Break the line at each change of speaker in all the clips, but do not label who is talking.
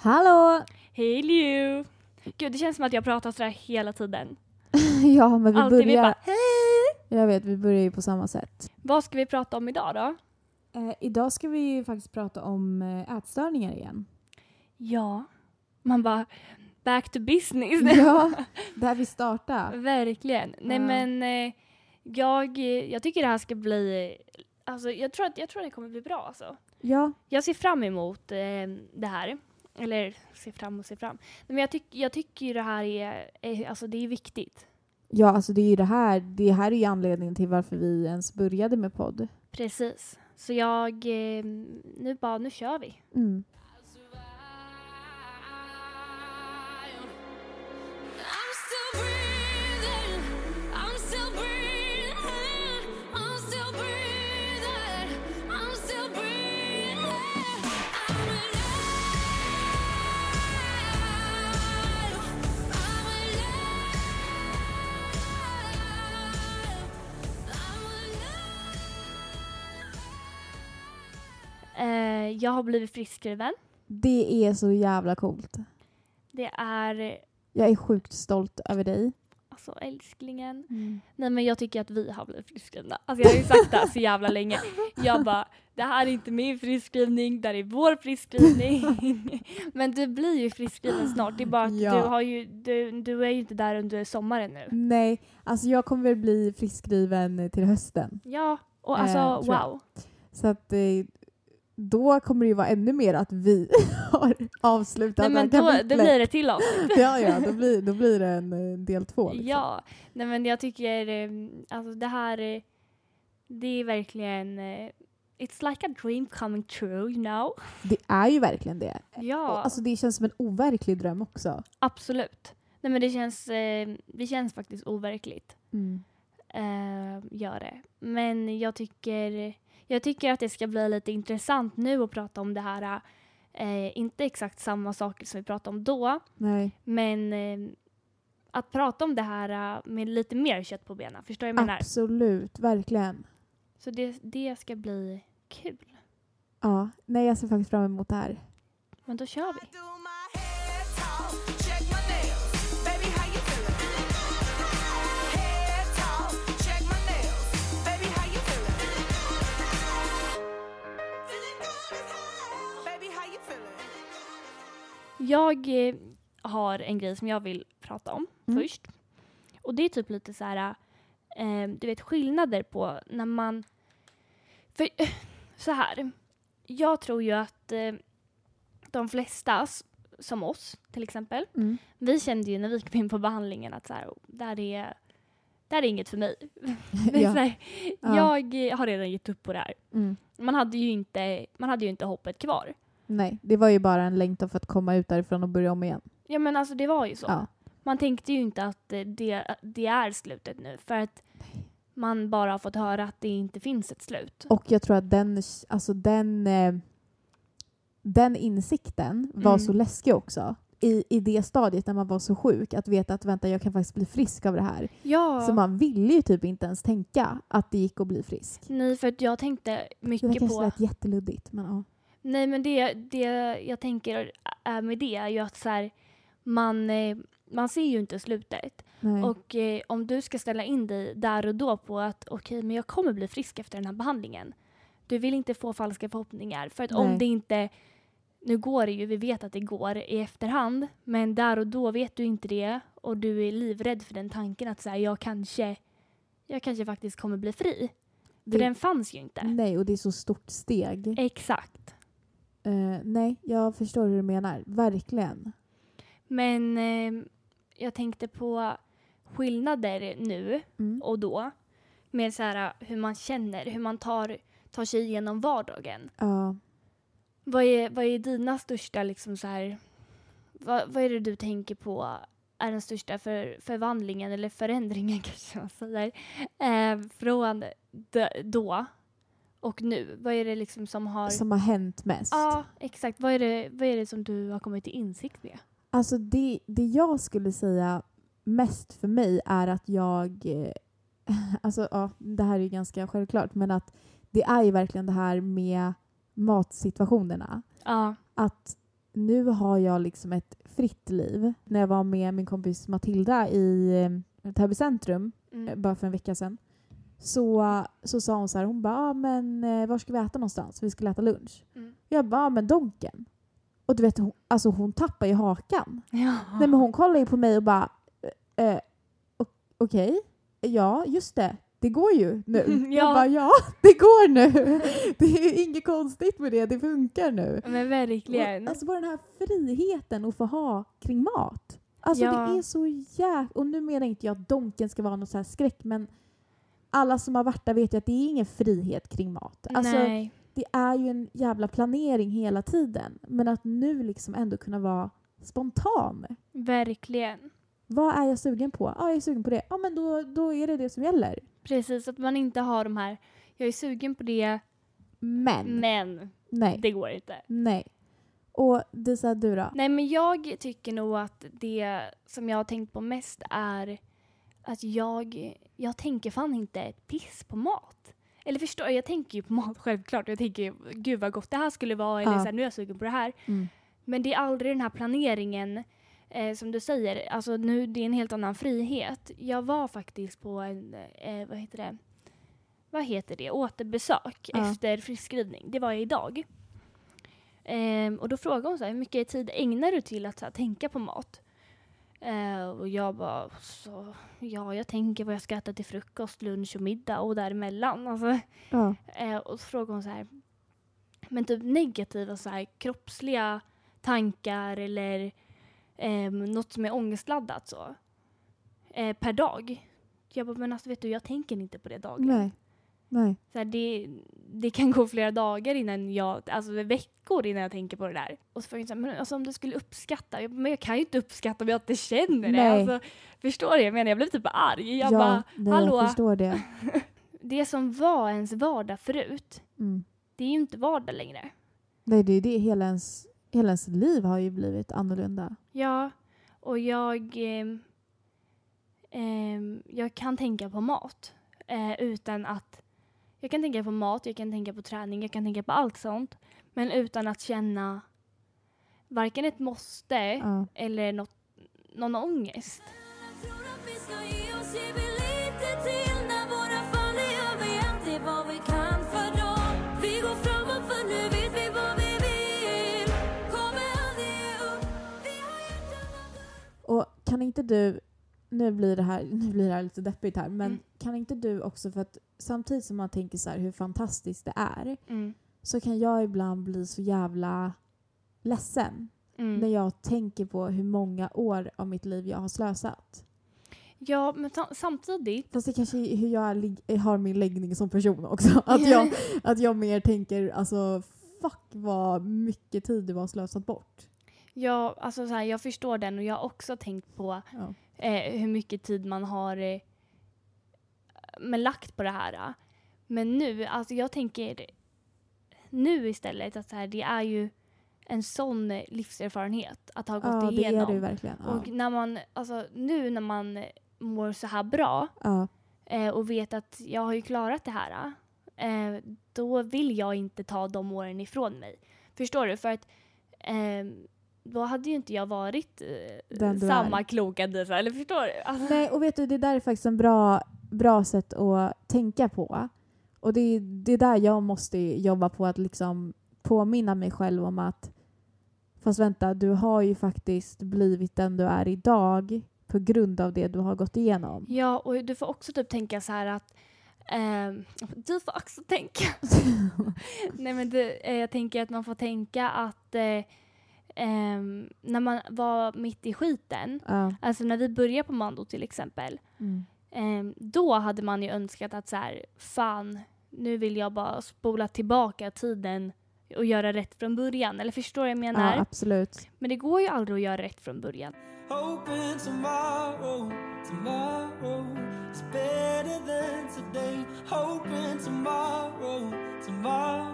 Hallå!
Hej Liu! Gud, det känns som att jag pratar sådär hela tiden.
ja, men vi
Alltid vi
börjar...
bara hej!
Jag vet, vi börjar ju på samma sätt.
Vad ska vi prata om idag då?
Eh, idag ska vi ju faktiskt prata om eh, ätstörningar igen.
Ja, man bara back to business.
ja, där vi startar.
Verkligen. Nej
Ja.
men eh, jag, jag tycker det här ska bli, alltså jag tror att, jag tror att det kommer bli bra alltså.
Ja,
Jag ser fram emot eh, det här. Eller ser fram och ser fram. Men jag, tyck, jag tycker ju det här är, är, alltså det är viktigt.
ja, alltså det är ju det här. Det här är ju anledningen till varför vi ens började med podd.
Precis. Så jag, eh, nu bara, nu kör vi.
Mm.
Jag har blivit friskskriven.
Det är så jävla coolt.
Det är,
Jag är sjukt stolt över dig.
alltså älsklingen.
Mm.
Nej men jag tycker att vi har blivit friskskrivna. Alltså jag har ju sagt det här så jävla länge. Jag bara, det här är inte min friskskrivning, det här är vår friskskrivning. men du blir ju friskskriven snart. Det är bara att
Ja.
du, har ju, du, du är ju inte där under sommaren nu.
Nej, alltså jag kommer väl bli friskskriven till hösten.
Ja, och
Eh,
alltså
jag.
wow.
Så att eh, då kommer det ju vara ännu mer att vi har avslutat
Nej men då,
kapitlet.
blir det till avsnitt.
Ja, ja, då blir, då blir det en del två. Liksom.
Ja, nej men jag tycker, eh, alltså det här, eh, det är verkligen, eh, it's like a dream coming true, you know?
Det är ju verkligen det.
Ja.
Alltså, det känns som en overklig dröm också.
Absolut. Nej men det känns, det känns faktiskt overkligt.
Mm.
Eh, gör det. Men jag tycker, jag tycker att det ska bli lite intressant nu att prata om det här. Eh, inte exakt samma saker som vi pratade om då,
Nej,
men eh, att prata om det här eh, med lite mer kött på benen. Förstår du vad jag menar?
absolut. Verkligen.
Så det, det ska bli kul.
Ja, nej, jag ser faktiskt fram emot det här.
Men då kör vi. Jag eh, har en grej som jag vill prata om
Mm.
först. Och det är typ lite så här, eh, du vet skillnader på när man... För så här, jag tror ju att eh, de flesta, som oss till exempel,
Mm.
vi kände ju när vi kom in på behandlingen att så här, det här är, det här är inget för mig.
Ja.
här,
Ja.
Jag har redan gett upp på det här.
Mm.
Man hade ju inte, man hade ju inte hoppet kvar.
Nej, det var ju bara en längtan för att komma ut därifrån och börja om igen.
Ja men alltså det var ju så.
Ja.
Man tänkte ju inte att eh, det, det är slutet nu för att man bara har fått höra att det inte finns ett slut.
Och jag tror att den, alltså den, eh, den insikten var
Mm.
så läskig också. I, I det stadiet när man var så sjuk, att veta att vänta, jag kan faktiskt bli frisk av det här.
Ja.
Så man ville ju typ inte ens tänka att det gick att bli frisk.
Nej för att jag tänkte
Det
mycket
var kanske
på...
lät jätteluddigt, men ja.
Nej men det, det jag tänker är med det är ju att så här, man, eh, man ser ju inte slutet.
Nej.
Och eh, om du ska ställa in dig där och då på att okej men jag kommer bli frisk efter den här behandlingen. Du vill inte få falska förhoppningar för att
Nej.
om det inte nu går det ju, vi vet att det går i efterhand, men där och då vet du inte det och du är livrädd för den tanken att så här, jag kanske jag kanske faktiskt kommer bli fri. För
Det-
den fanns ju inte.
Nej, och det är så stort steg.
Exakt.
Eh, nej, jag förstår hur du menar. Verkligen.
Men eh, jag tänkte på skillnader nu
Mm.
och då med så här, hur man känner, hur man tar, tar sig igenom vardagen.
Ja.
Vad är, vad är dina största liksom så här, vad, vad är det du tänker på är den största för, förvandlingen eller förändringen kanske man säger eh, från då och nu? Vad är det liksom som har...
Som har hänt mest.
Ja, exakt. Vad är, det, vad är det som du har kommit till insikt med?
Alltså det, det jag skulle säga mest för mig är att jag... eh, Alltså ja, det här är ju ganska självklart men att det är ju verkligen det här med matsituationerna.
Ja,
Att nu har jag liksom ett fritt liv. När jag var med min kompis Matilda i eh, Täby centrum
Mm.
bara för en vecka sedan så, så sa hon så här, hon bara, ah, men eh, var ska vi äta någonstans? Vi skulle äta lunch.
Mm.
Jag bara, ah, men Donken. Och du vet, hon, alltså hon tappar ju hakan.
Ja.
Nej men hon kollar ju på mig och bara, eh, eh, okej, ja just det, det går ju nu.
Ja.
Jag bara, ja det går nu. Det är inget konstigt med det, det funkar nu.
Men verkligen.
Och, alltså bara den här friheten att få ha kring mat. Alltså
Ja.
det är så jäkla... Och nu menar inte jag att Donken ska vara någon så här skräck men alla som har varit där vet ju att det är ingen frihet kring mat. Alltså,
Nej.
det är ju en jävla planering hela tiden. Men att nu liksom ändå kunna vara spontan.
Verkligen.
Vad är jag sugen på? Ja, jag är sugen på det. Ja, men då, då är det det som gäller.
Precis, att man inte har de här, jag är sugen på det,
Men,
men
nej,
det går inte.
nej. Och Disa, du då?
Nej men jag tycker nog att det som jag har tänkt på mest är att jag, jag tänker fan inte ett piss på mat. Eller förstår jag, tänker ju på mat självklart. Jag tänker gud vad gott det här skulle vara eller
Ja.
så här, nu är jag sugen på det här.
Mm.
Men det är aldrig den här planeringen eh, som du säger, alltså nu det är en helt annan frihet. Jag var faktiskt på en, eh, vad heter det, vad heter det, återbesök
Ja.
efter friskskrivning. Det var jag idag. Ehm, och då frågade hon så här, hur mycket tid ägnar du till att här, tänka på mat? Eh, och jag bara, så, ja jag tänker vad jag ska äta till frukost, lunch och middag och däremellan. Alltså,
Ja.
Eh, och så frågade hon så här, men typ negativa så här, kroppsliga tankar eller eh, något som är ångestladdat så. Eh, per dag. Jag bara, men alltså vet du, jag tänker inte på det dagligen.
Nej.
Så här, det, det kan gå flera dagar innan jag, alltså veckor innan jag tänker på det där. Och så frågade jag så här, men alltså om du skulle uppskatta, jag men jag kan ju inte uppskatta om jag inte känner det. Alltså, förstår du? Jag menar, jag blev typ arg. Jag
ja,
bara,
nej,
hallå?
jag förstår det.
det som var ens vardag förut,
Mm.
det är ju inte vardag längre.
Nej, det är det. Hela ens, hela ens liv har ju blivit annorlunda.
Ja, och jag, ehm, ehm, jag kan tänka på mat eh, utan att... Jag kan tänka på mat, jag kan tänka på träning, jag kan tänka på allt sånt. Men utan att känna varken ett måste
Ja.
eller något, någon ångest.
Och kan inte du, nu blir det här, nu blir det här lite deppigt här, men
Mm.
kan inte du också, för att samtidigt som man tänker så här hur fantastiskt det är,
Mm.
så kan jag ibland bli så jävla ledsen
Mm.
när jag tänker på hur många år av mitt liv jag har slösat.
Ja, men sam- samtidigt...
Fast det kanske är hur jag har min läggning som person också. Att jag, att jag mer tänker alltså fuck vad mycket tid du har slösat bort.
Ja, alltså så här, jag förstår den och jag har också tänkt på
Ja.
eh, hur mycket tid man har eh, men lagt på det här. eh. Men nu, alltså jag tänker nu istället att så här, det är ju en sån livserfarenhet att ha gått
Ja, det är
igenom.
det verkligen. Ja.
Och när man, alltså nu när man mår så här bra
Ja.
eh, och vet att jag har ju klarat det här. Eh, då vill jag inte ta de åren ifrån mig. Förstår du? För att eh, då hade ju inte jag varit eh, samma
är.
kloka Disa. Eller förstår du? Alltså,
Nej, och vet du, det där är faktiskt en bra, bra sätt att tänka på. Och det är, det är där jag måste jobba på att liksom påminna mig själv om att fast vänta, du har ju faktiskt blivit den du är idag på grund av det du har gått igenom.
Ja, och du får också typ tänka så här att ehm, du får också tänka. Nej men du, eh, jag tänker att man får tänka att eh, ehm, när man var mitt i skiten,
Ja.
alltså när vi började på Mando till exempel,
Mm.
Ehm, då hade man ju önskat att så här, fan, nu vill jag bara spola tillbaka tiden och göra rätt från början. Eller förstår du vad jag menar?
ja, absolut.
Men det går ju aldrig att göra rätt från början.
Tomorrow, tomorrow tomorrow.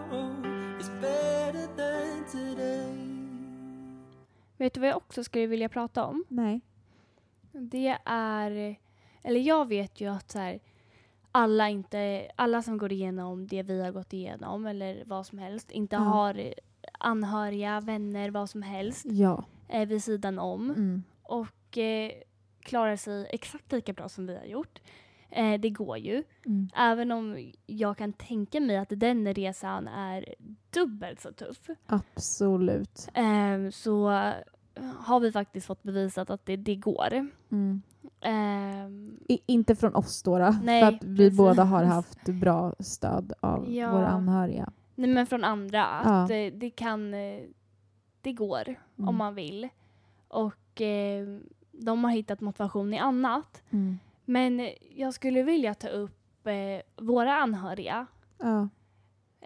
Vet du vad jag också skulle vilja prata om?
Nej.
Det är, eller jag vet ju att så här, alla, inte, alla som går igenom det vi har gått igenom eller vad som helst inte
Ja.
har anhöriga, vänner, vad som helst
Ja.
eh, vid sidan om
Mm.
och eh, klarar sig exakt lika bra som vi har gjort. Eh, det går ju.
Mm.
Även om jag kan tänka mig att den resan är dubbelt så tuff.
Absolut.
Eh, så har vi faktiskt fått bevisat att det, det går.
Mm.
Eh,
I, inte från oss då,
Nej,
för att vi
precis.
båda har haft bra stöd av
Ja.
våra anhöriga.
nej men från andra. Att
Ja.
det, det kan... eh, Det går
Mm.
om man vill. Och eh, de har hittat motivation i annat.
Mm.
Men jag skulle vilja ta upp eh, våra anhöriga.
Ja,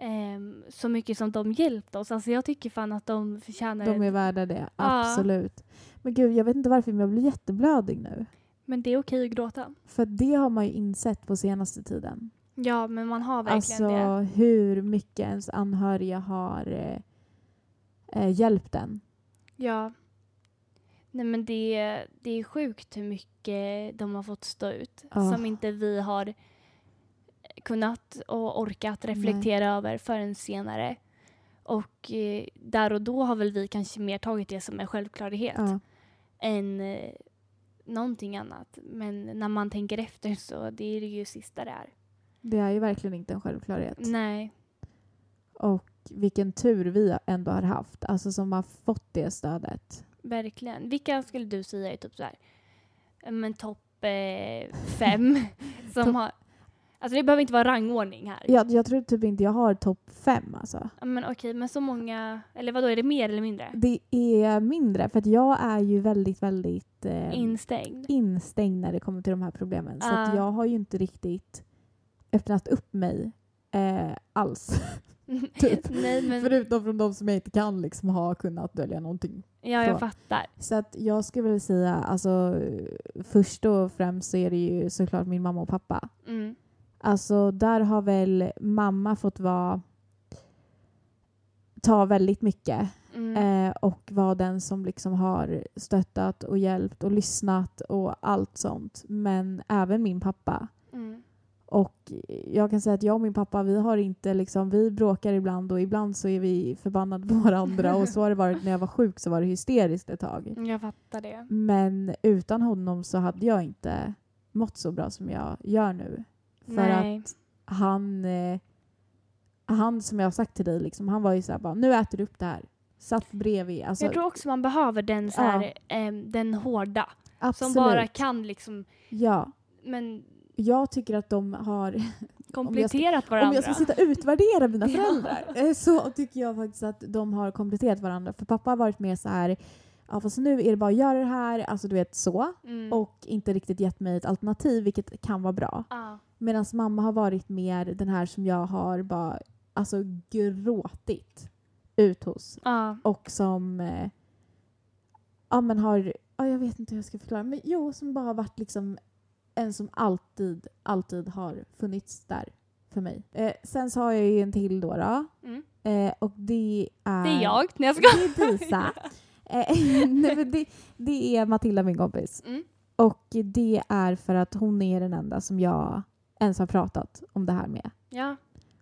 Ehm, så mycket som de hjälpt oss. Alltså jag tycker fan att de förtjänar
de är värda det. Absolut. Men gud, jag vet inte varför men jag blir jätteblödig nu.
Men det är okej att gråta.
För det har man ju insett på senaste tiden.
Ja, men man har verkligen
Alltså
det.
hur mycket ens anhöriga har eh, eh, hjälpt en.
Ja. Nej men det, det är sjukt hur mycket de har fått stå ut.
Ja.
Som inte vi har kunnat och orkat reflektera över förrän senare. Och eh, där och då har väl vi kanske mer tagit det som en självklarhet
Ja.
än eh, någonting annat. Men när man tänker efter så det är det ju sista det är.
Det är ju verkligen inte en självklarhet.
Nej.
Och vilken tur vi ändå har haft. Alltså som har fått det stödet.
Verkligen. Vilka skulle du säga är typ så här, men topp eh, fem som
Topp-
har... Alltså det behöver inte vara rangordning här.
Jag, jag tror typ inte jag har topp fem alltså.
Ja, Men okej, men så många... Eller vad då är det mer eller mindre?
Det är mindre för att jag är ju väldigt, väldigt eh,
Instängd.
instängd när det kommer till de här problemen. Så att
Ah.
jag har ju inte riktigt öppnat upp mig eh, alls. Typ.
Nej men,
Förutom från de som jag inte kan liksom ha kunnat dölja någonting.
ja jag
så.
fattar.
Så att jag skulle väl säga, alltså först och främst så är det ju såklart min mamma och pappa.
Mm.
Alltså där har väl mamma fått vara ta väldigt mycket
Mm.
eh, och vara den som liksom har stöttat och hjälpt och lyssnat och allt sånt. Men även min pappa.
Mm.
Och jag kan säga att jag och min pappa, vi har inte liksom, vi bråkar ibland och ibland så är vi förbannade på varandra och så har det varit när jag var sjuk så var det hysteriskt ett tag.
Jag fattar det.
Men utan honom så hade jag inte mått så bra som jag gör nu. För
Nej.
att han, eh, han som jag har sagt till dig, liksom, han var ju såhär bara, nu äter du upp det här. Satt bredvid. Alltså,
jag tror också man behöver den så här, em, den hårda.
absolut.
Som bara kan liksom,
Ja.
men
Jag tycker att de har
kompletterat varandra.
Om jag ska sitta och utvärdera mina
Ja.
föräldrar eh, så tycker jag faktiskt att de har kompletterat varandra. För pappa har varit mer så här, ja fast nu är det bara att göra det här, alltså du vet så.
Mm.
Och inte riktigt gett mig ett alternativ, vilket kan vara bra.
Ja.
Medan mamma har varit mer den här som jag har bara alltså gråtit ut hos.
Ja.
Och som eh, ja men har, ja, jag vet inte hur jag ska förklara, men jo som bara har varit liksom en som alltid, alltid har funnits där för mig. Eh, sen så har jag ju en till då, då
Mm.
eh, och det är...
Det är jag. Nej jag ska.
Det är Disa. Eh, nej, men det, det är Matilda, min kompis.
Mm.
Och det är för att hon är den enda som jag ens har pratat om det här med.
Ja.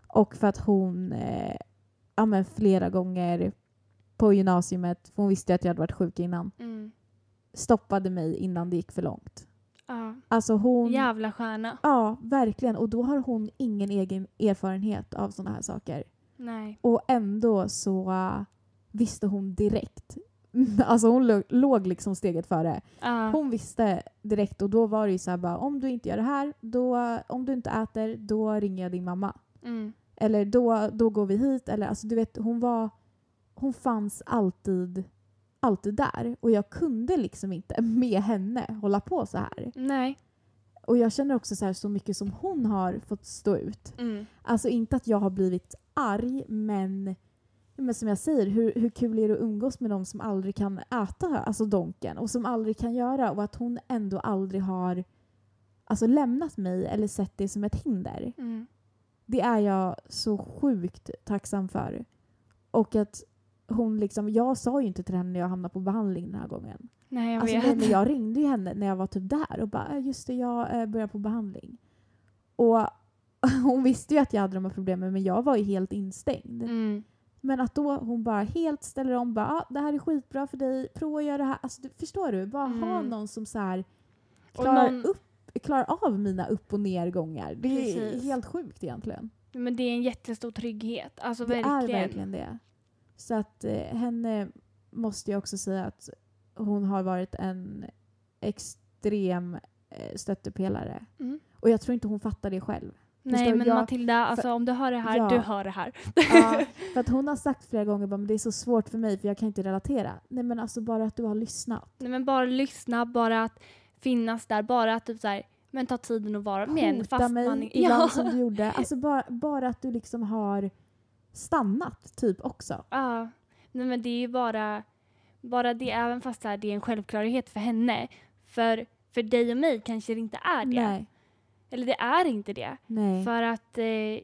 Och för att hon eh, ja, men flera gånger på gymnasiet, för hon visste att jag hade varit sjuk innan,
Mm.
stoppade mig innan det gick för långt.
ja.
Alltså hon...
Jävla stjärna.
Ja, verkligen. Och då har hon ingen egen erfarenhet av sådana här saker.
Nej.
Och ändå så uh, visste hon direkt. Alltså hon låg, liksom steget före.
Ja.
Hon visste direkt och då var det ju så här bara om du inte gör det här, då, om du inte äter, då ringer jag din mamma.
Mm.
Eller då, då går vi hit. Eller alltså du vet, hon var... Hon fanns alltid, alltid där. Och jag kunde liksom inte med henne hålla på så här.
Nej.
Och jag känner också så här så mycket som hon har fått stå ut.
Mm.
Alltså inte att jag har blivit arg, men, men som jag säger, hur, hur kul är det att umgås med någon som aldrig kan äta alltså donken och som aldrig kan göra och att hon ändå aldrig har alltså, lämnat mig eller sett det som ett hinder.
Mm.
Det är jag så sjukt tacksam för. Och att hon liksom, jag sa ju inte till henne när jag hamnade på behandling den här gången.
Nej jag
Alltså,
vet.
men jag ringde ju henne när jag var typ där och bara "Äh, just det, jag eh, börjar på behandling. Och hon visste ju att jag hade de här problemen men jag var ju helt instängd.
Mm.
Men att då hon bara helt ställer om, bara ah, det här är skitbra för dig, prova att göra det här. Alltså, du, förstår du? Bara ha
Mm.
någon som så här klarar,
någon-
upp, klarar av mina upp och nergångar. Det är
Precis.
helt sjukt egentligen.
Men det är en jättestor trygghet. Alltså
Det
verkligen.
är verkligen det. Så att eh, henne måste jag också säga att hon har varit en extrem eh, stöttepelare.
Mm.
Och jag tror inte hon fattar det själv.
Nej men
jag-
Matilda, alltså om du hör det här,
Ja.
du hör det här.
Ja, för att hon har sagt flera gånger att det är så svårt för mig för jag kan inte relatera. Nej men alltså bara att du har lyssnat.
Nej, men bara lyssna, bara att finnas där, bara att typ så här, men ta tiden att vara med en.
Hota mig
man,
ibland
ja.
som du gjorde. Alltså bara, bara att du liksom har stannat typ också.
Ja, nej men det är ju bara, bara det, även fast det är en självklarhet för henne. För, för dig och mig kanske det inte är det.
Nej.
Eller det är inte det.
Nej.
För att eh,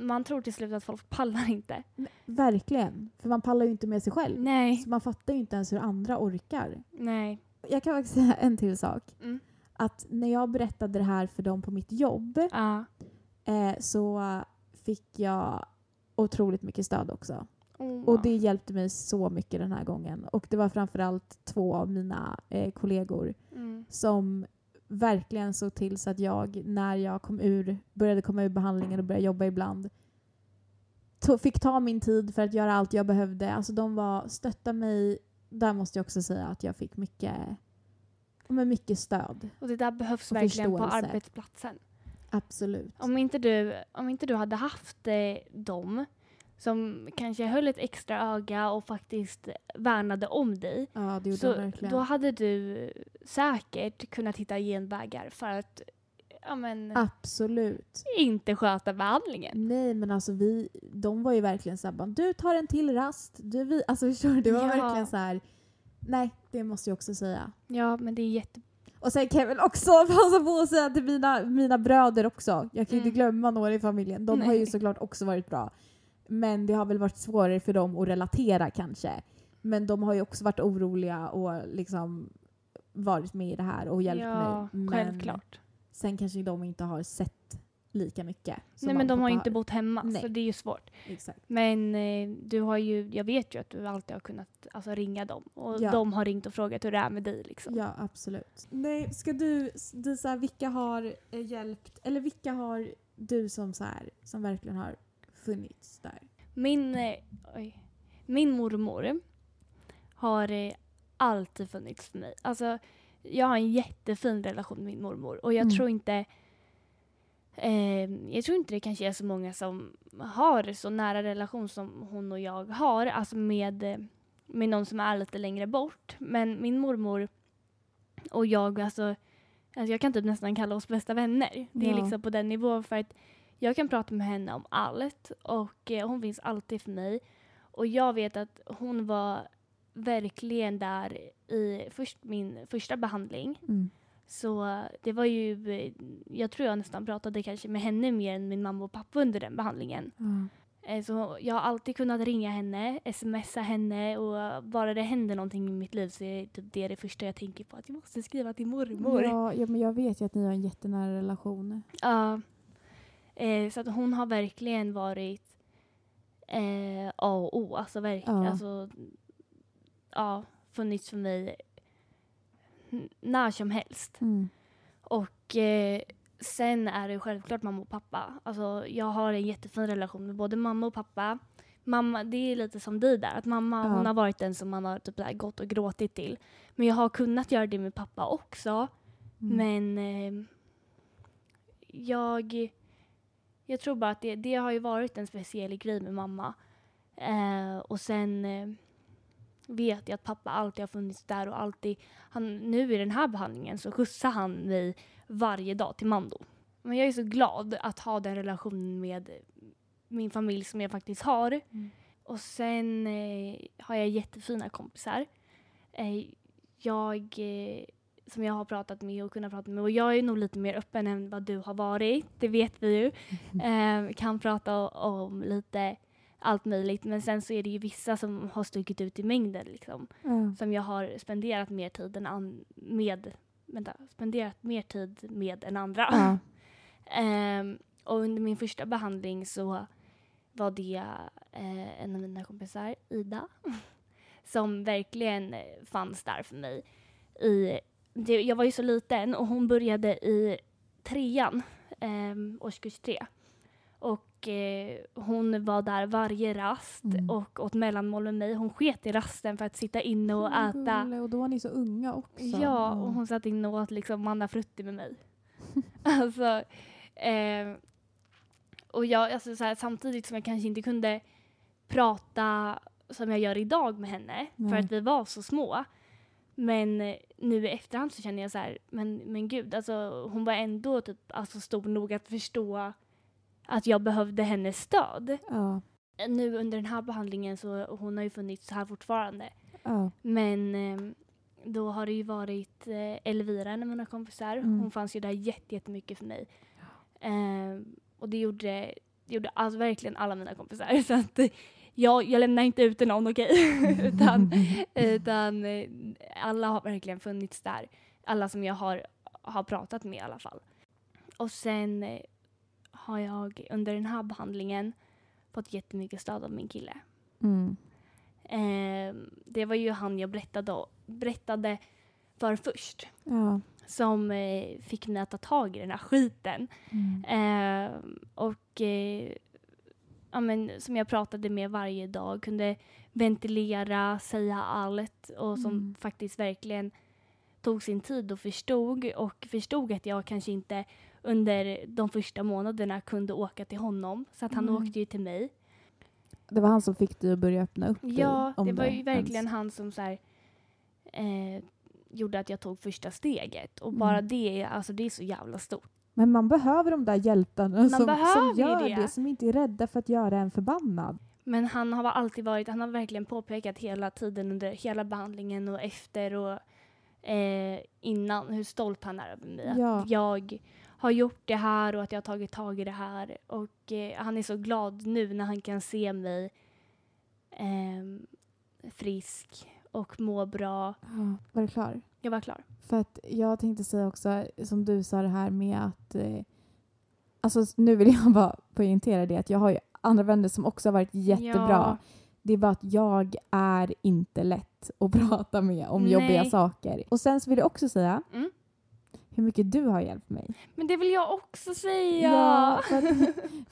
man tror till slut att folk pallar inte.
Verkligen. För man pallar ju inte med sig själv.
Nej,
Så man fattar ju inte ens hur andra orkar.
nej.
Jag kan faktiskt säga en till sak.
Mm.
Att när jag berättade det här för dem på mitt jobb
Ja.
eh, så fick jag otroligt mycket stöd också.
Oh,
Och det hjälpte mig så mycket den här gången. Och det var framförallt två av mina eh, kollegor
mm.
som verkligen såg till så att jag, när jag kom ur, började komma ur behandlingen och började jobba ibland, fick ta min tid för att göra allt jag behövde. Alltså de var, stötta mig. Där måste jag också säga att jag fick mycket, men mycket stöd.
Och det där behövs verkligen på arbetsplatsen.
Absolut.
Om inte du, om inte du hade haft eh, dem som kanske höll ett extra öga och faktiskt värnade om dig.
Ja, det gjorde de
Så
verkligen.
då hade du säkert kunnat hitta genvägar för att ja, men,
Absolut.
inte sköta behandlingen.
Nej men alltså vi, de var ju verkligen såhär, du tar en till rast. Du, vi, alltså förstår du? Det var
Ja.
verkligen så här. nej det måste jag också säga.
Ja, men det är jätte...
Och sen kan jag väl också passa på att säga till mina, mina bröder också. Jag kan ju inte
Mm.
glömma några i familjen. De har ju
Nej.
såklart också varit bra. Men det har väl varit svårare för dem att relatera kanske. Men de har ju också varit oroliga och liksom varit med i det här och hjälpt
ja,
mig. Men
självklart.
sen kanske de inte har sett lika mycket.
Nej, men de har ju inte bott hemma,
Nej.
så det är ju svårt.
Exakt.
Men eh, du har ju, jag vet ju att du alltid har kunnat alltså, ringa dem. Och
Ja.
de har ringt och frågat hur det är med dig. Liksom.
Ja, absolut. Nej, ska du, här, vilka har eh, hjälpt, eller vilka har du som så här, som verkligen har funnits där?
Min, eh, oj, min mormor har eh, alltid funnits för mig. Alltså, jag har en jättefin relation med min mormor och jag
Mm.
tror inte eh, jag tror inte det kanske är så många som har så nära relation som hon och jag har, alltså med, eh, med någon som är lite längre bort. Men min mormor och jag, alltså, alltså jag kan typ nästan kalla oss bästa vänner. Det är
Ja.
liksom på den nivån för att jag kan prata med henne om allt och eh, hon finns alltid för mig. Och jag vet att hon var verkligen där i först, min första behandling.
Mm.
Så det var ju, jag tror jag nästan pratade kanske med henne mer än min mamma och pappa under den behandlingen. Eh, Så jag har alltid kunnat ringa henne, smsa henne och bara det händer någonting i mitt liv så är typ det det första jag tänker på. Att jag måste skriva till mormor.
Ja, ja, men jag vet ju att ni har en jättenära relation.
Ja. Eh, så att hon har verkligen varit eh, A och O. Alltså verkligen.
Ja.
Alltså, ja, funnits för mig när som helst.
Mm.
Och eh, sen är det självklart mamma och pappa. Alltså, jag har en jättefin relation med både mamma och pappa. Mamma, det är lite som dig där, att mamma
Ja.
hon har varit den som man har typ här gått och gråtit till. Men jag har kunnat göra det med pappa också.
Mm.
Men eh, jag, jag tror bara att det, det har ju varit en speciell grej med mamma. Eh, och sen eh, vet jag att pappa alltid har funnits där och alltid, han, nu i den här behandlingen så skjutsar han mig varje dag till Mando. Men jag är så glad att ha den relationen med min familj som jag faktiskt har.
Mm.
Och sen eh, har jag jättefina kompisar. Eh, jag, eh, som jag har pratat med och kunnat prata med. Och jag är nog lite mer öppen än vad du har varit. Det vet vi ju. Eh, kan prata om lite allt möjligt. Men sen så är det ju vissa som har stuckit ut i mängden. Liksom,
Ja.
som jag har spenderat mer tid än an- med. Vänta, spenderat mer tid med än andra.
Ja.
Ehm, och under min första behandling så var det eh, en av mina kompisar, Ida, som verkligen fanns där för mig. I, det, jag var ju så liten och hon började i trean, eh, årskurs tre. Och eh, hon var där varje rast
Mm.
och åt mellanmål med mig. Hon sket i rasten för att sitta inne och
Vad
äta.
gullig, Och då var ni så unga också.
Ja, och hon satt inne och åt liksom mannafrutti med mig. alltså, eh, och jag, alltså så här, samtidigt som jag kanske inte kunde prata som jag gör idag med henne, för
Nej.
att vi var så små. Men eh, nu i efterhand så känner jag så här, men, men gud, alltså, hon var ändå typ, alltså, stor nog att förstå att jag behövde hennes stöd.
Ja,
Nu under den här behandlingen så hon har ju funnits här fortfarande.
ja.
Men eh, då har det ju varit eh, Elvira, en av mina kompisar.
Mm.
Hon fanns ju där jätte- jättemycket för mig. Eh, och det gjorde, det gjorde alltså verkligen alla mina kompisar. Så att jag, jag lämnar inte ut någon, okej? utan utan eh, alla har verkligen funnits där. Alla som jag har, har pratat med i alla fall. Och sen eh, har jag under den här behandlingen fått jättemycket stöd av min kille.
Mm.
Eh, det var ju han jag berättade, berättade för först.
Ja.
Som eh, fick mig att ta tag i den här skiten.
Mm.
Eh, och ja, men, som jag pratade med varje dag. Kunde ventilera, säga allt. Och som
Mm.
faktiskt verkligen tog sin tid och förstod. Och förstod att jag kanske inte under de första månaderna kunde åka till honom. Så att han
Mm.
åkte ju till mig.
Det var han som fick dig att börja öppna upp dig
Ja, det var ju
ens.
verkligen han som så här, eh, gjorde att jag tog första steget. Och
Mm.
bara det, alltså det är så jävla stort.
Men man behöver de där hjältarna som, som gör
det.
det. som inte är rädda för att göra en förbannad.
Men han har alltid varit, han har verkligen påpekat hela tiden under hela behandlingen och efter och eh, innan hur stolt han är över mig.
Ja.
Att jag har gjort det här och att jag har tagit tag i det här. Och eh, han är så glad nu när han kan se mig ehm, frisk och må bra.
Ja. Var du klar?
Jag var klar.
För att jag tänkte säga också, som du sa det här med att... Eh, alltså nu vill jag bara poängtera det att jag har ju andra vänner som också har varit jättebra.
Ja.
Det är bara att jag är inte lätt att prata med om
Nej.
jobbiga saker. Och sen så vill jag också säga
Mm.
hur mycket du har hjälpt mig.
Men det vill jag också säga.
Ja, för att,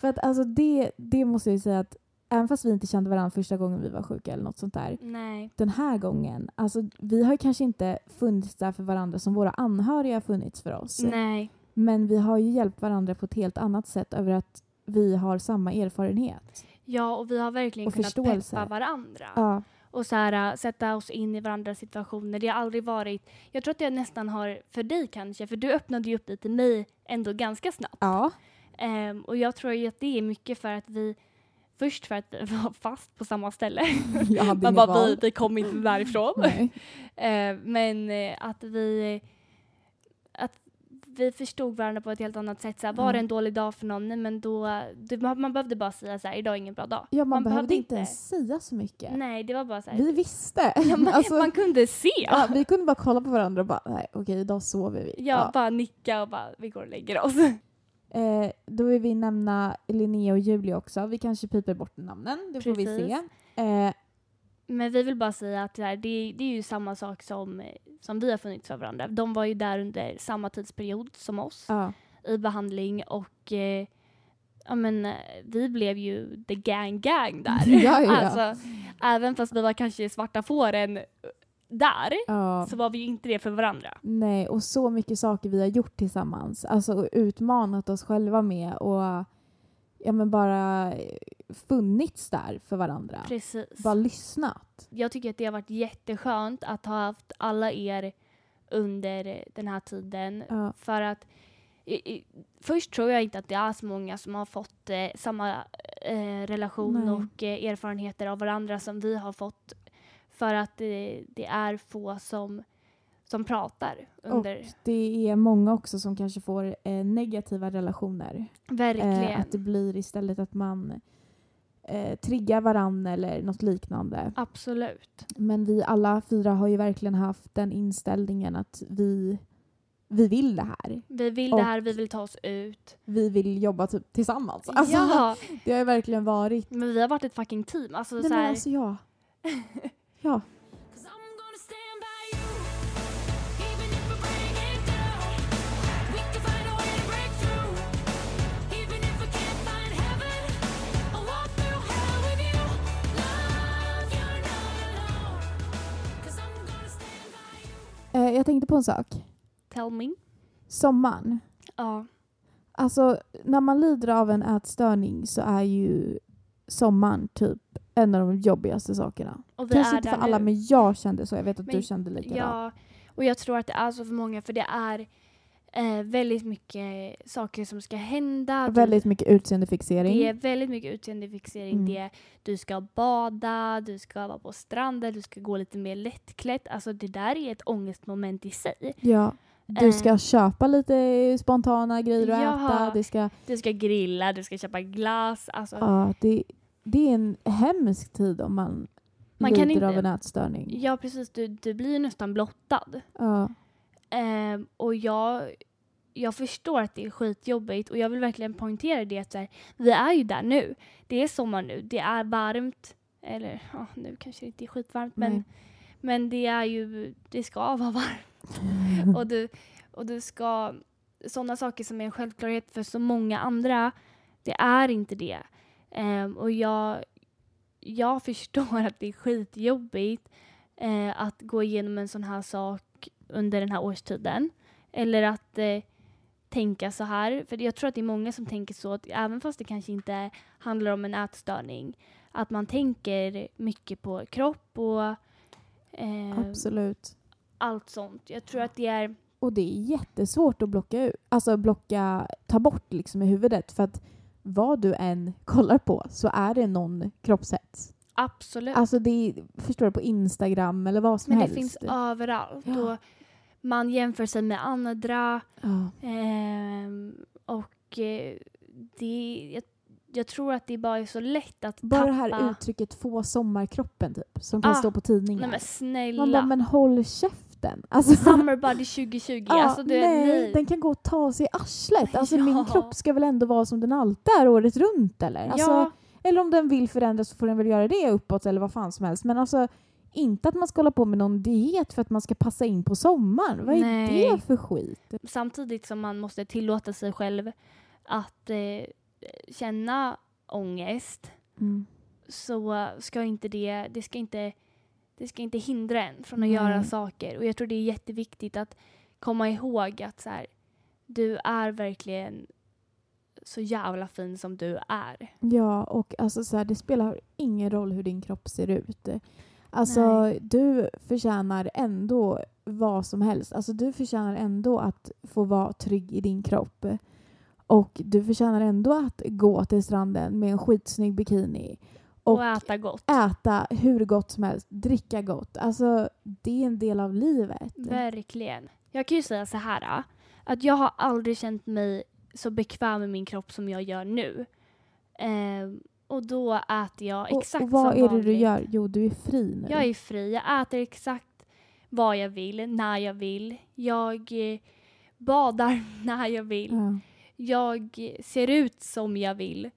för att alltså det, det måste jag ju säga att även fast vi inte kände varandra första gången vi var sjuka eller något sånt där.
Nej.
Den här gången, alltså vi har kanske inte funnits där för varandra som våra anhöriga har funnits för oss.
Nej.
Men vi har ju hjälpt varandra på ett helt annat sätt över att vi har samma erfarenhet.
Ja, och vi har verkligen kunnat
förståelse.
peppa varandra.
Ja,
och så här, äh, sätta oss in i varandras situationer. Det har aldrig varit, jag tror att det nästan har, för dig kanske, för du öppnade ju upp dig till mig ändå ganska snabbt.
ja.
Ehm, och jag tror ju att det är mycket för att vi, först för att vi var fast på samma ställe. Man bara, vi,
val.
vi kom inte därifrån. Ehm, men eh, att vi, att vi förstod varandra på ett helt annat sätt. Så här, var
Ja.
det en dålig dag för någon, nej, men då, det, man, behövde bara säga så här, idag är ingen bra dag.
Ja, man,
Man
behövde
behövde
inte ens säga så mycket.
Nej, det var bara så här.
Vi visste.
ja, man,
Alltså,
man kunde se.
ja, vi kunde bara kolla på varandra och bara, nej okej, idag sover vi.
Ja, bara nicka och bara vi går och lägger oss.
Eh, då vill vi nämna Linnea och Julie också. Vi kanske piper bort namnen, det får vi se. Eh,
Men vi vill bara säga att det, här, det, det är ju samma sak som, som vi har funnits för varandra. De var ju där under samma tidsperiod som oss
ja.
i behandling och eh, ja, men, vi blev ju the gang gang där.
Ja, ja.
Alltså, även fast vi var kanske svarta fåren där
ja.
så var vi ju inte det för varandra.
Nej, och så mycket saker vi har gjort tillsammans. Alltså och utmanat oss själva med och ja, men bara funnits där för varandra.
Precis.
Bara lyssnat.
jag tycker att det har varit jätteskönt att ha haft alla er under den här tiden.
Ja.
För att i, i, först tror jag inte att det är så många som har fått eh, samma eh, relation
Nej.
och eh, erfarenheter av varandra som vi har fått. För att eh, det är få som, som pratar under.
Det är många också som kanske får eh, negativa relationer.
Verkligen.
Eh, att det blir istället att man eh, triggar varann eller något liknande.
Absolut.
Men vi alla fyra har ju verkligen haft den inställningen att vi vi vill det här.
Vi vill
Och-
det här, vi vill ta oss ut.
Vi vill jobba typ tillsammans. Alltså,
ja,
Det har ju verkligen varit...
men vi har varit ett fucking team. Alltså,
Nej
så
men
här,
alltså ja. Ja. Eh, jag tänkte på en sak.
tell me.
Sommaren.
Ja.
Alltså när man lider av en ätstörning så är ju sommaren typ en av de jobbigaste sakerna. Kanske
är
inte för alla
nu.
men jag kände så. Jag vet att
Men
du kände likadant.
Ja, och jag tror att det är så för många för det är eh, väldigt mycket saker som ska hända. Du-
Väldigt mycket utseendefixering.
Det är väldigt mycket utseendefixering.
Mm.
Det du ska bada, du ska vara på stranden, du ska gå lite mer lättklätt. Alltså det där är ett ångestmoment i sig.
Ja. Du
Eh.
ska köpa lite spontana grejer att
Jaha.
äta. Det, ska,
Du ska grilla, du ska köpa glass. Alltså,
ja, det, det är en hemsk tid om man,
Man kan
lider
inte-
av en ätstörning.
Ja precis, du, du blir ju nästan blottad.
Ja.
Ehm, och jag, jag förstår att det är skitjobbigt och jag vill verkligen poängtera det att så här, vi är ju där nu. Det är sommar nu, det är varmt. Eller ja, nu kanske det inte är skitvarmt men, men det är ju, det ska vara varmt. och, du, och du ska, sådana saker som är en självklarhet för så många andra, det är inte det. Ehm, och jag, jag förstår att det är skitjobbigt eh, att gå igenom en sån här sak under den här årstiden. Eller att eh, tänka så här. För jag tror att det är många som tänker så, att även fast det kanske inte handlar om en ätstörning, att man tänker mycket på kropp och eh,
Absolut.
allt sånt. Jag tror att det är
Och det är jättesvårt att blocka ut, alltså blocka, ta bort liksom i huvudet för att vad du än kollar på så är det någon kroppshets.
absolut
Alltså det är, förstår du, på Instagram eller vad som
Men det
helst.
finns överallt.
Ja.
Och man jämför sig med andra.
Ja.
ehm, och eh, det, jag, jag tror att det bara är så lätt att
Bara
tappa.
det här uttrycket få sommarkroppen typ, som kan
Ah,
stå på tidningar.
Nej men snälla.
Man bara, men håll käften. Alltså,
Summer body 2020.
ja,
alltså, du,
nej,
nej.
den kan gå och ta sig i arslet. Alltså
Ja.
min kropp ska väl ändå vara som den alltid är året runt eller? Alltså,
ja,
Eller om den vill förändras så får den väl göra det uppåt eller vad fan som helst. Men alltså inte att man ska hålla på med någon diet för att man ska passa in på sommaren. Vad är
Nej.
det för skit?
samtidigt som man måste tillåta sig själv att eh, känna ångest
Mm.
så ska inte det, det ska inte, det ska inte hindra en från att
Nej.
göra saker. Och jag tror det är jätteviktigt att komma ihåg att så här, du är verkligen så jävla fin som du är.
Ja, och alltså så här, det spelar ingen roll hur din kropp ser ut. Alltså,
Nej.
du förtjänar ändå vad som helst. Alltså, du förtjänar ändå att få vara trygg i din kropp. Och du förtjänar ändå att gå till stranden med en skitsnygg bikini.
Och,
Och
äta gott.
äta hur gott som helst, dricka gott. Alltså, det är en del av livet.
Verkligen. Jag kan ju säga så här äh, att jag har aldrig känt mig så bekväm med min kropp som jag gör nu. Ehm, och då äter jag exakt
och vad
som
är det du
vanligt.
gör? Jo, du är fri nu.
Jag är fri. Jag äter exakt vad jag vill, när jag vill. Jag eh, badar när jag vill.
Ja.
Jag ser ut som jag vill.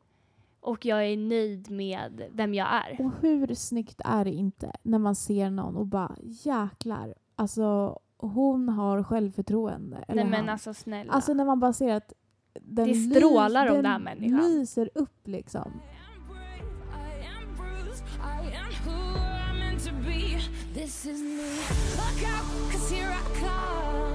Och jag är nöjd med vem jag är.
Och hur snyggt är det inte när man ser någon och bara jäklar, alltså hon har självförtroende. Eller
Nej men
han.
alltså snälla.
Alltså när man bara ser att den,
Det strålar om
den
den här människan.
lyser upp liksom.
am brave, I am bruised, I am who I'm meant to be. This is me. Look out, cause here I come.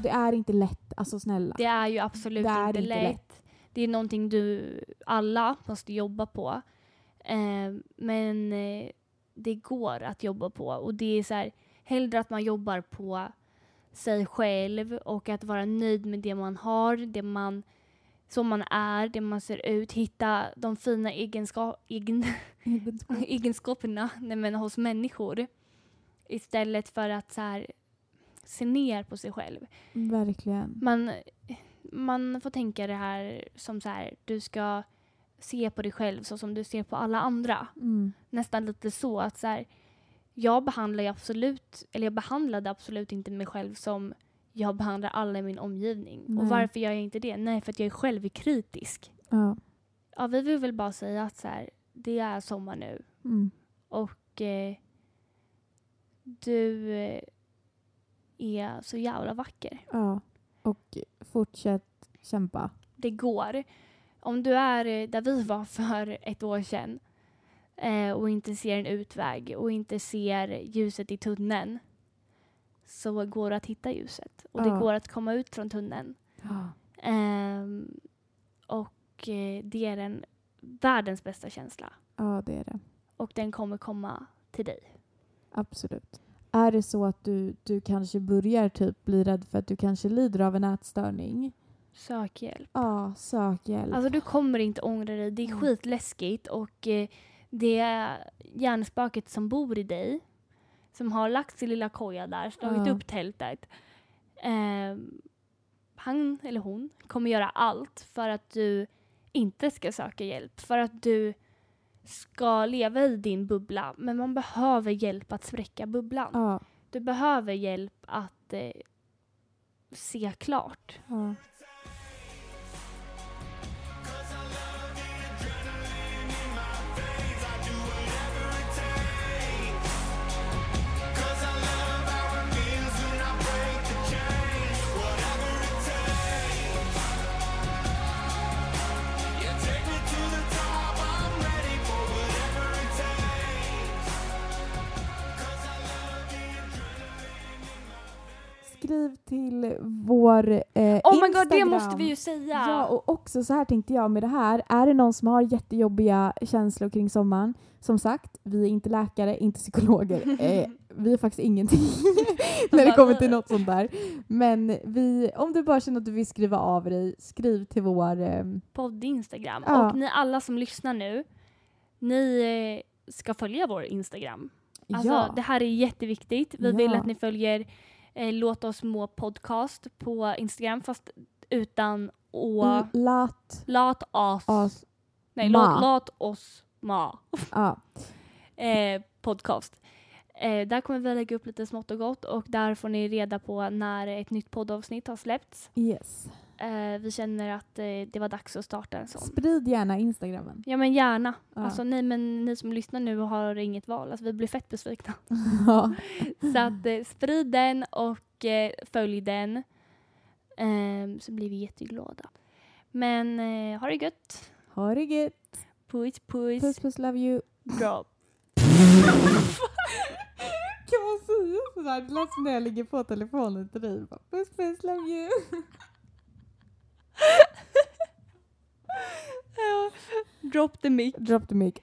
Och det är inte lätt, alltså snälla.
Det är ju absolut
Det är
inte, lätt.
lätt.
Det är någonting du alla måste jobba på. Eh, men eh, det går att jobba på. Och det är så här, hellre att man jobbar på sig själv och att vara nöjd med det man har, det man, som man är, det man ser ut. Hitta de fina egenska, egen, egenskaperna nej, men hos människor. Istället för att så här, se ner på sig själv.
Verkligen.
Man, man får tänka det här som så här, du ska se på dig själv så som du ser på alla andra.
Mm.
Nästan lite så att så här, jag behandlar absolut, eller jag behandlade absolut inte mig själv som jag behandlar alla i min omgivning.
Nej.
Och varför gör jag inte det? Nej, för att jag är självkritisk.
Ja.
Ja, vi vill väl bara säga att så här, det är sommar nu
Mm.
och eh, du eh, är så jävla vacker.
ja. Och fortsätt kämpa.
Det går. Om du är eh, där vi var för ett år sedan eh, och inte ser en utväg och inte ser ljuset i tunneln så går det att hitta ljuset och
Ja.
det går att komma ut från tunneln.
Ja.
Ehm, och eh, det är den världens bästa känsla
ja, det är det.
och den kommer komma till dig.
Absolut. Är det så att du, du kanske börjar typ bli rädd för att du kanske lider av en ätstörning?
Sök hjälp.
Ja, sök hjälp.
Alltså du kommer inte ångra dig. Det är
Mm.
skitläskigt och eh, det är hjärnspöket som bor i dig som har lagt sin lilla koja där, slagit
Ja.
upp tältet. Ehm, han eller hon kommer göra allt för att du inte ska söka hjälp. För att du ska leva i din bubbla. Men man behöver hjälp att spräcka bubblan.
ja,
Du behöver hjälp att eh, se klart.
ja. Skriv till vår eh,
Oh my god, det
Instagram.
måste vi ju säga!
Ja, och också så här tänkte jag med det här. Är det någon som har jättejobbiga känslor kring sommaren? Som sagt, vi är inte läkare, inte psykologer. Eh, vi är faktiskt ingenting när det kommer till något sånt där. Men vi, om du bara känner att du vill skriva av dig, skriv till vår... Eh,
podd Instagram.
Ja.
Och ni alla som lyssnar nu, ni eh, ska följa vår Instagram. Alltså,
ja,
Det här är jätteviktigt. Vi
Ja.
vill att ni följer eh, Låt oss må podcast på Instagram fast utan å.
L- lat
Låt oss.
oss...
nej, låt, låt oss ma.
Ja,
Eh, podcast. Eh, där kommer vi lägga upp lite smått och gott och där får ni reda på när ett nytt poddavsnitt har släppts.
yes.
Eh, vi känner att eh, det var dags att starta en sån.
Sprid gärna Instagrammen.
Ja men gärna.
Ja.
Alltså nej men ni som lyssnar nu har inget val. Alltså vi blir fett besvikna.
ja.
Så att eh, sprid den och eh, följ den. Ehm, så blir vi jätteglada. Men eh, ha det gött.
Ha det gött.
Puss puss.
Puss puss love you.
Drop.
Kan man säga sådär? Det lät som när jag ligger på telefonen till dig. Puss puss love you.
Drop the mic.
Drop the mic.